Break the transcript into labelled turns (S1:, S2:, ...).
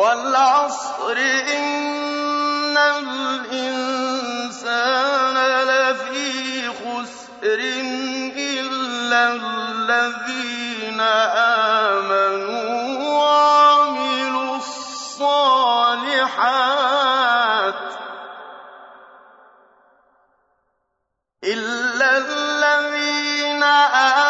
S1: والعصر إن الإنسان لفي خسر إلا الذين آمنوا وعملوا الصالحات إلا الذين آمنوا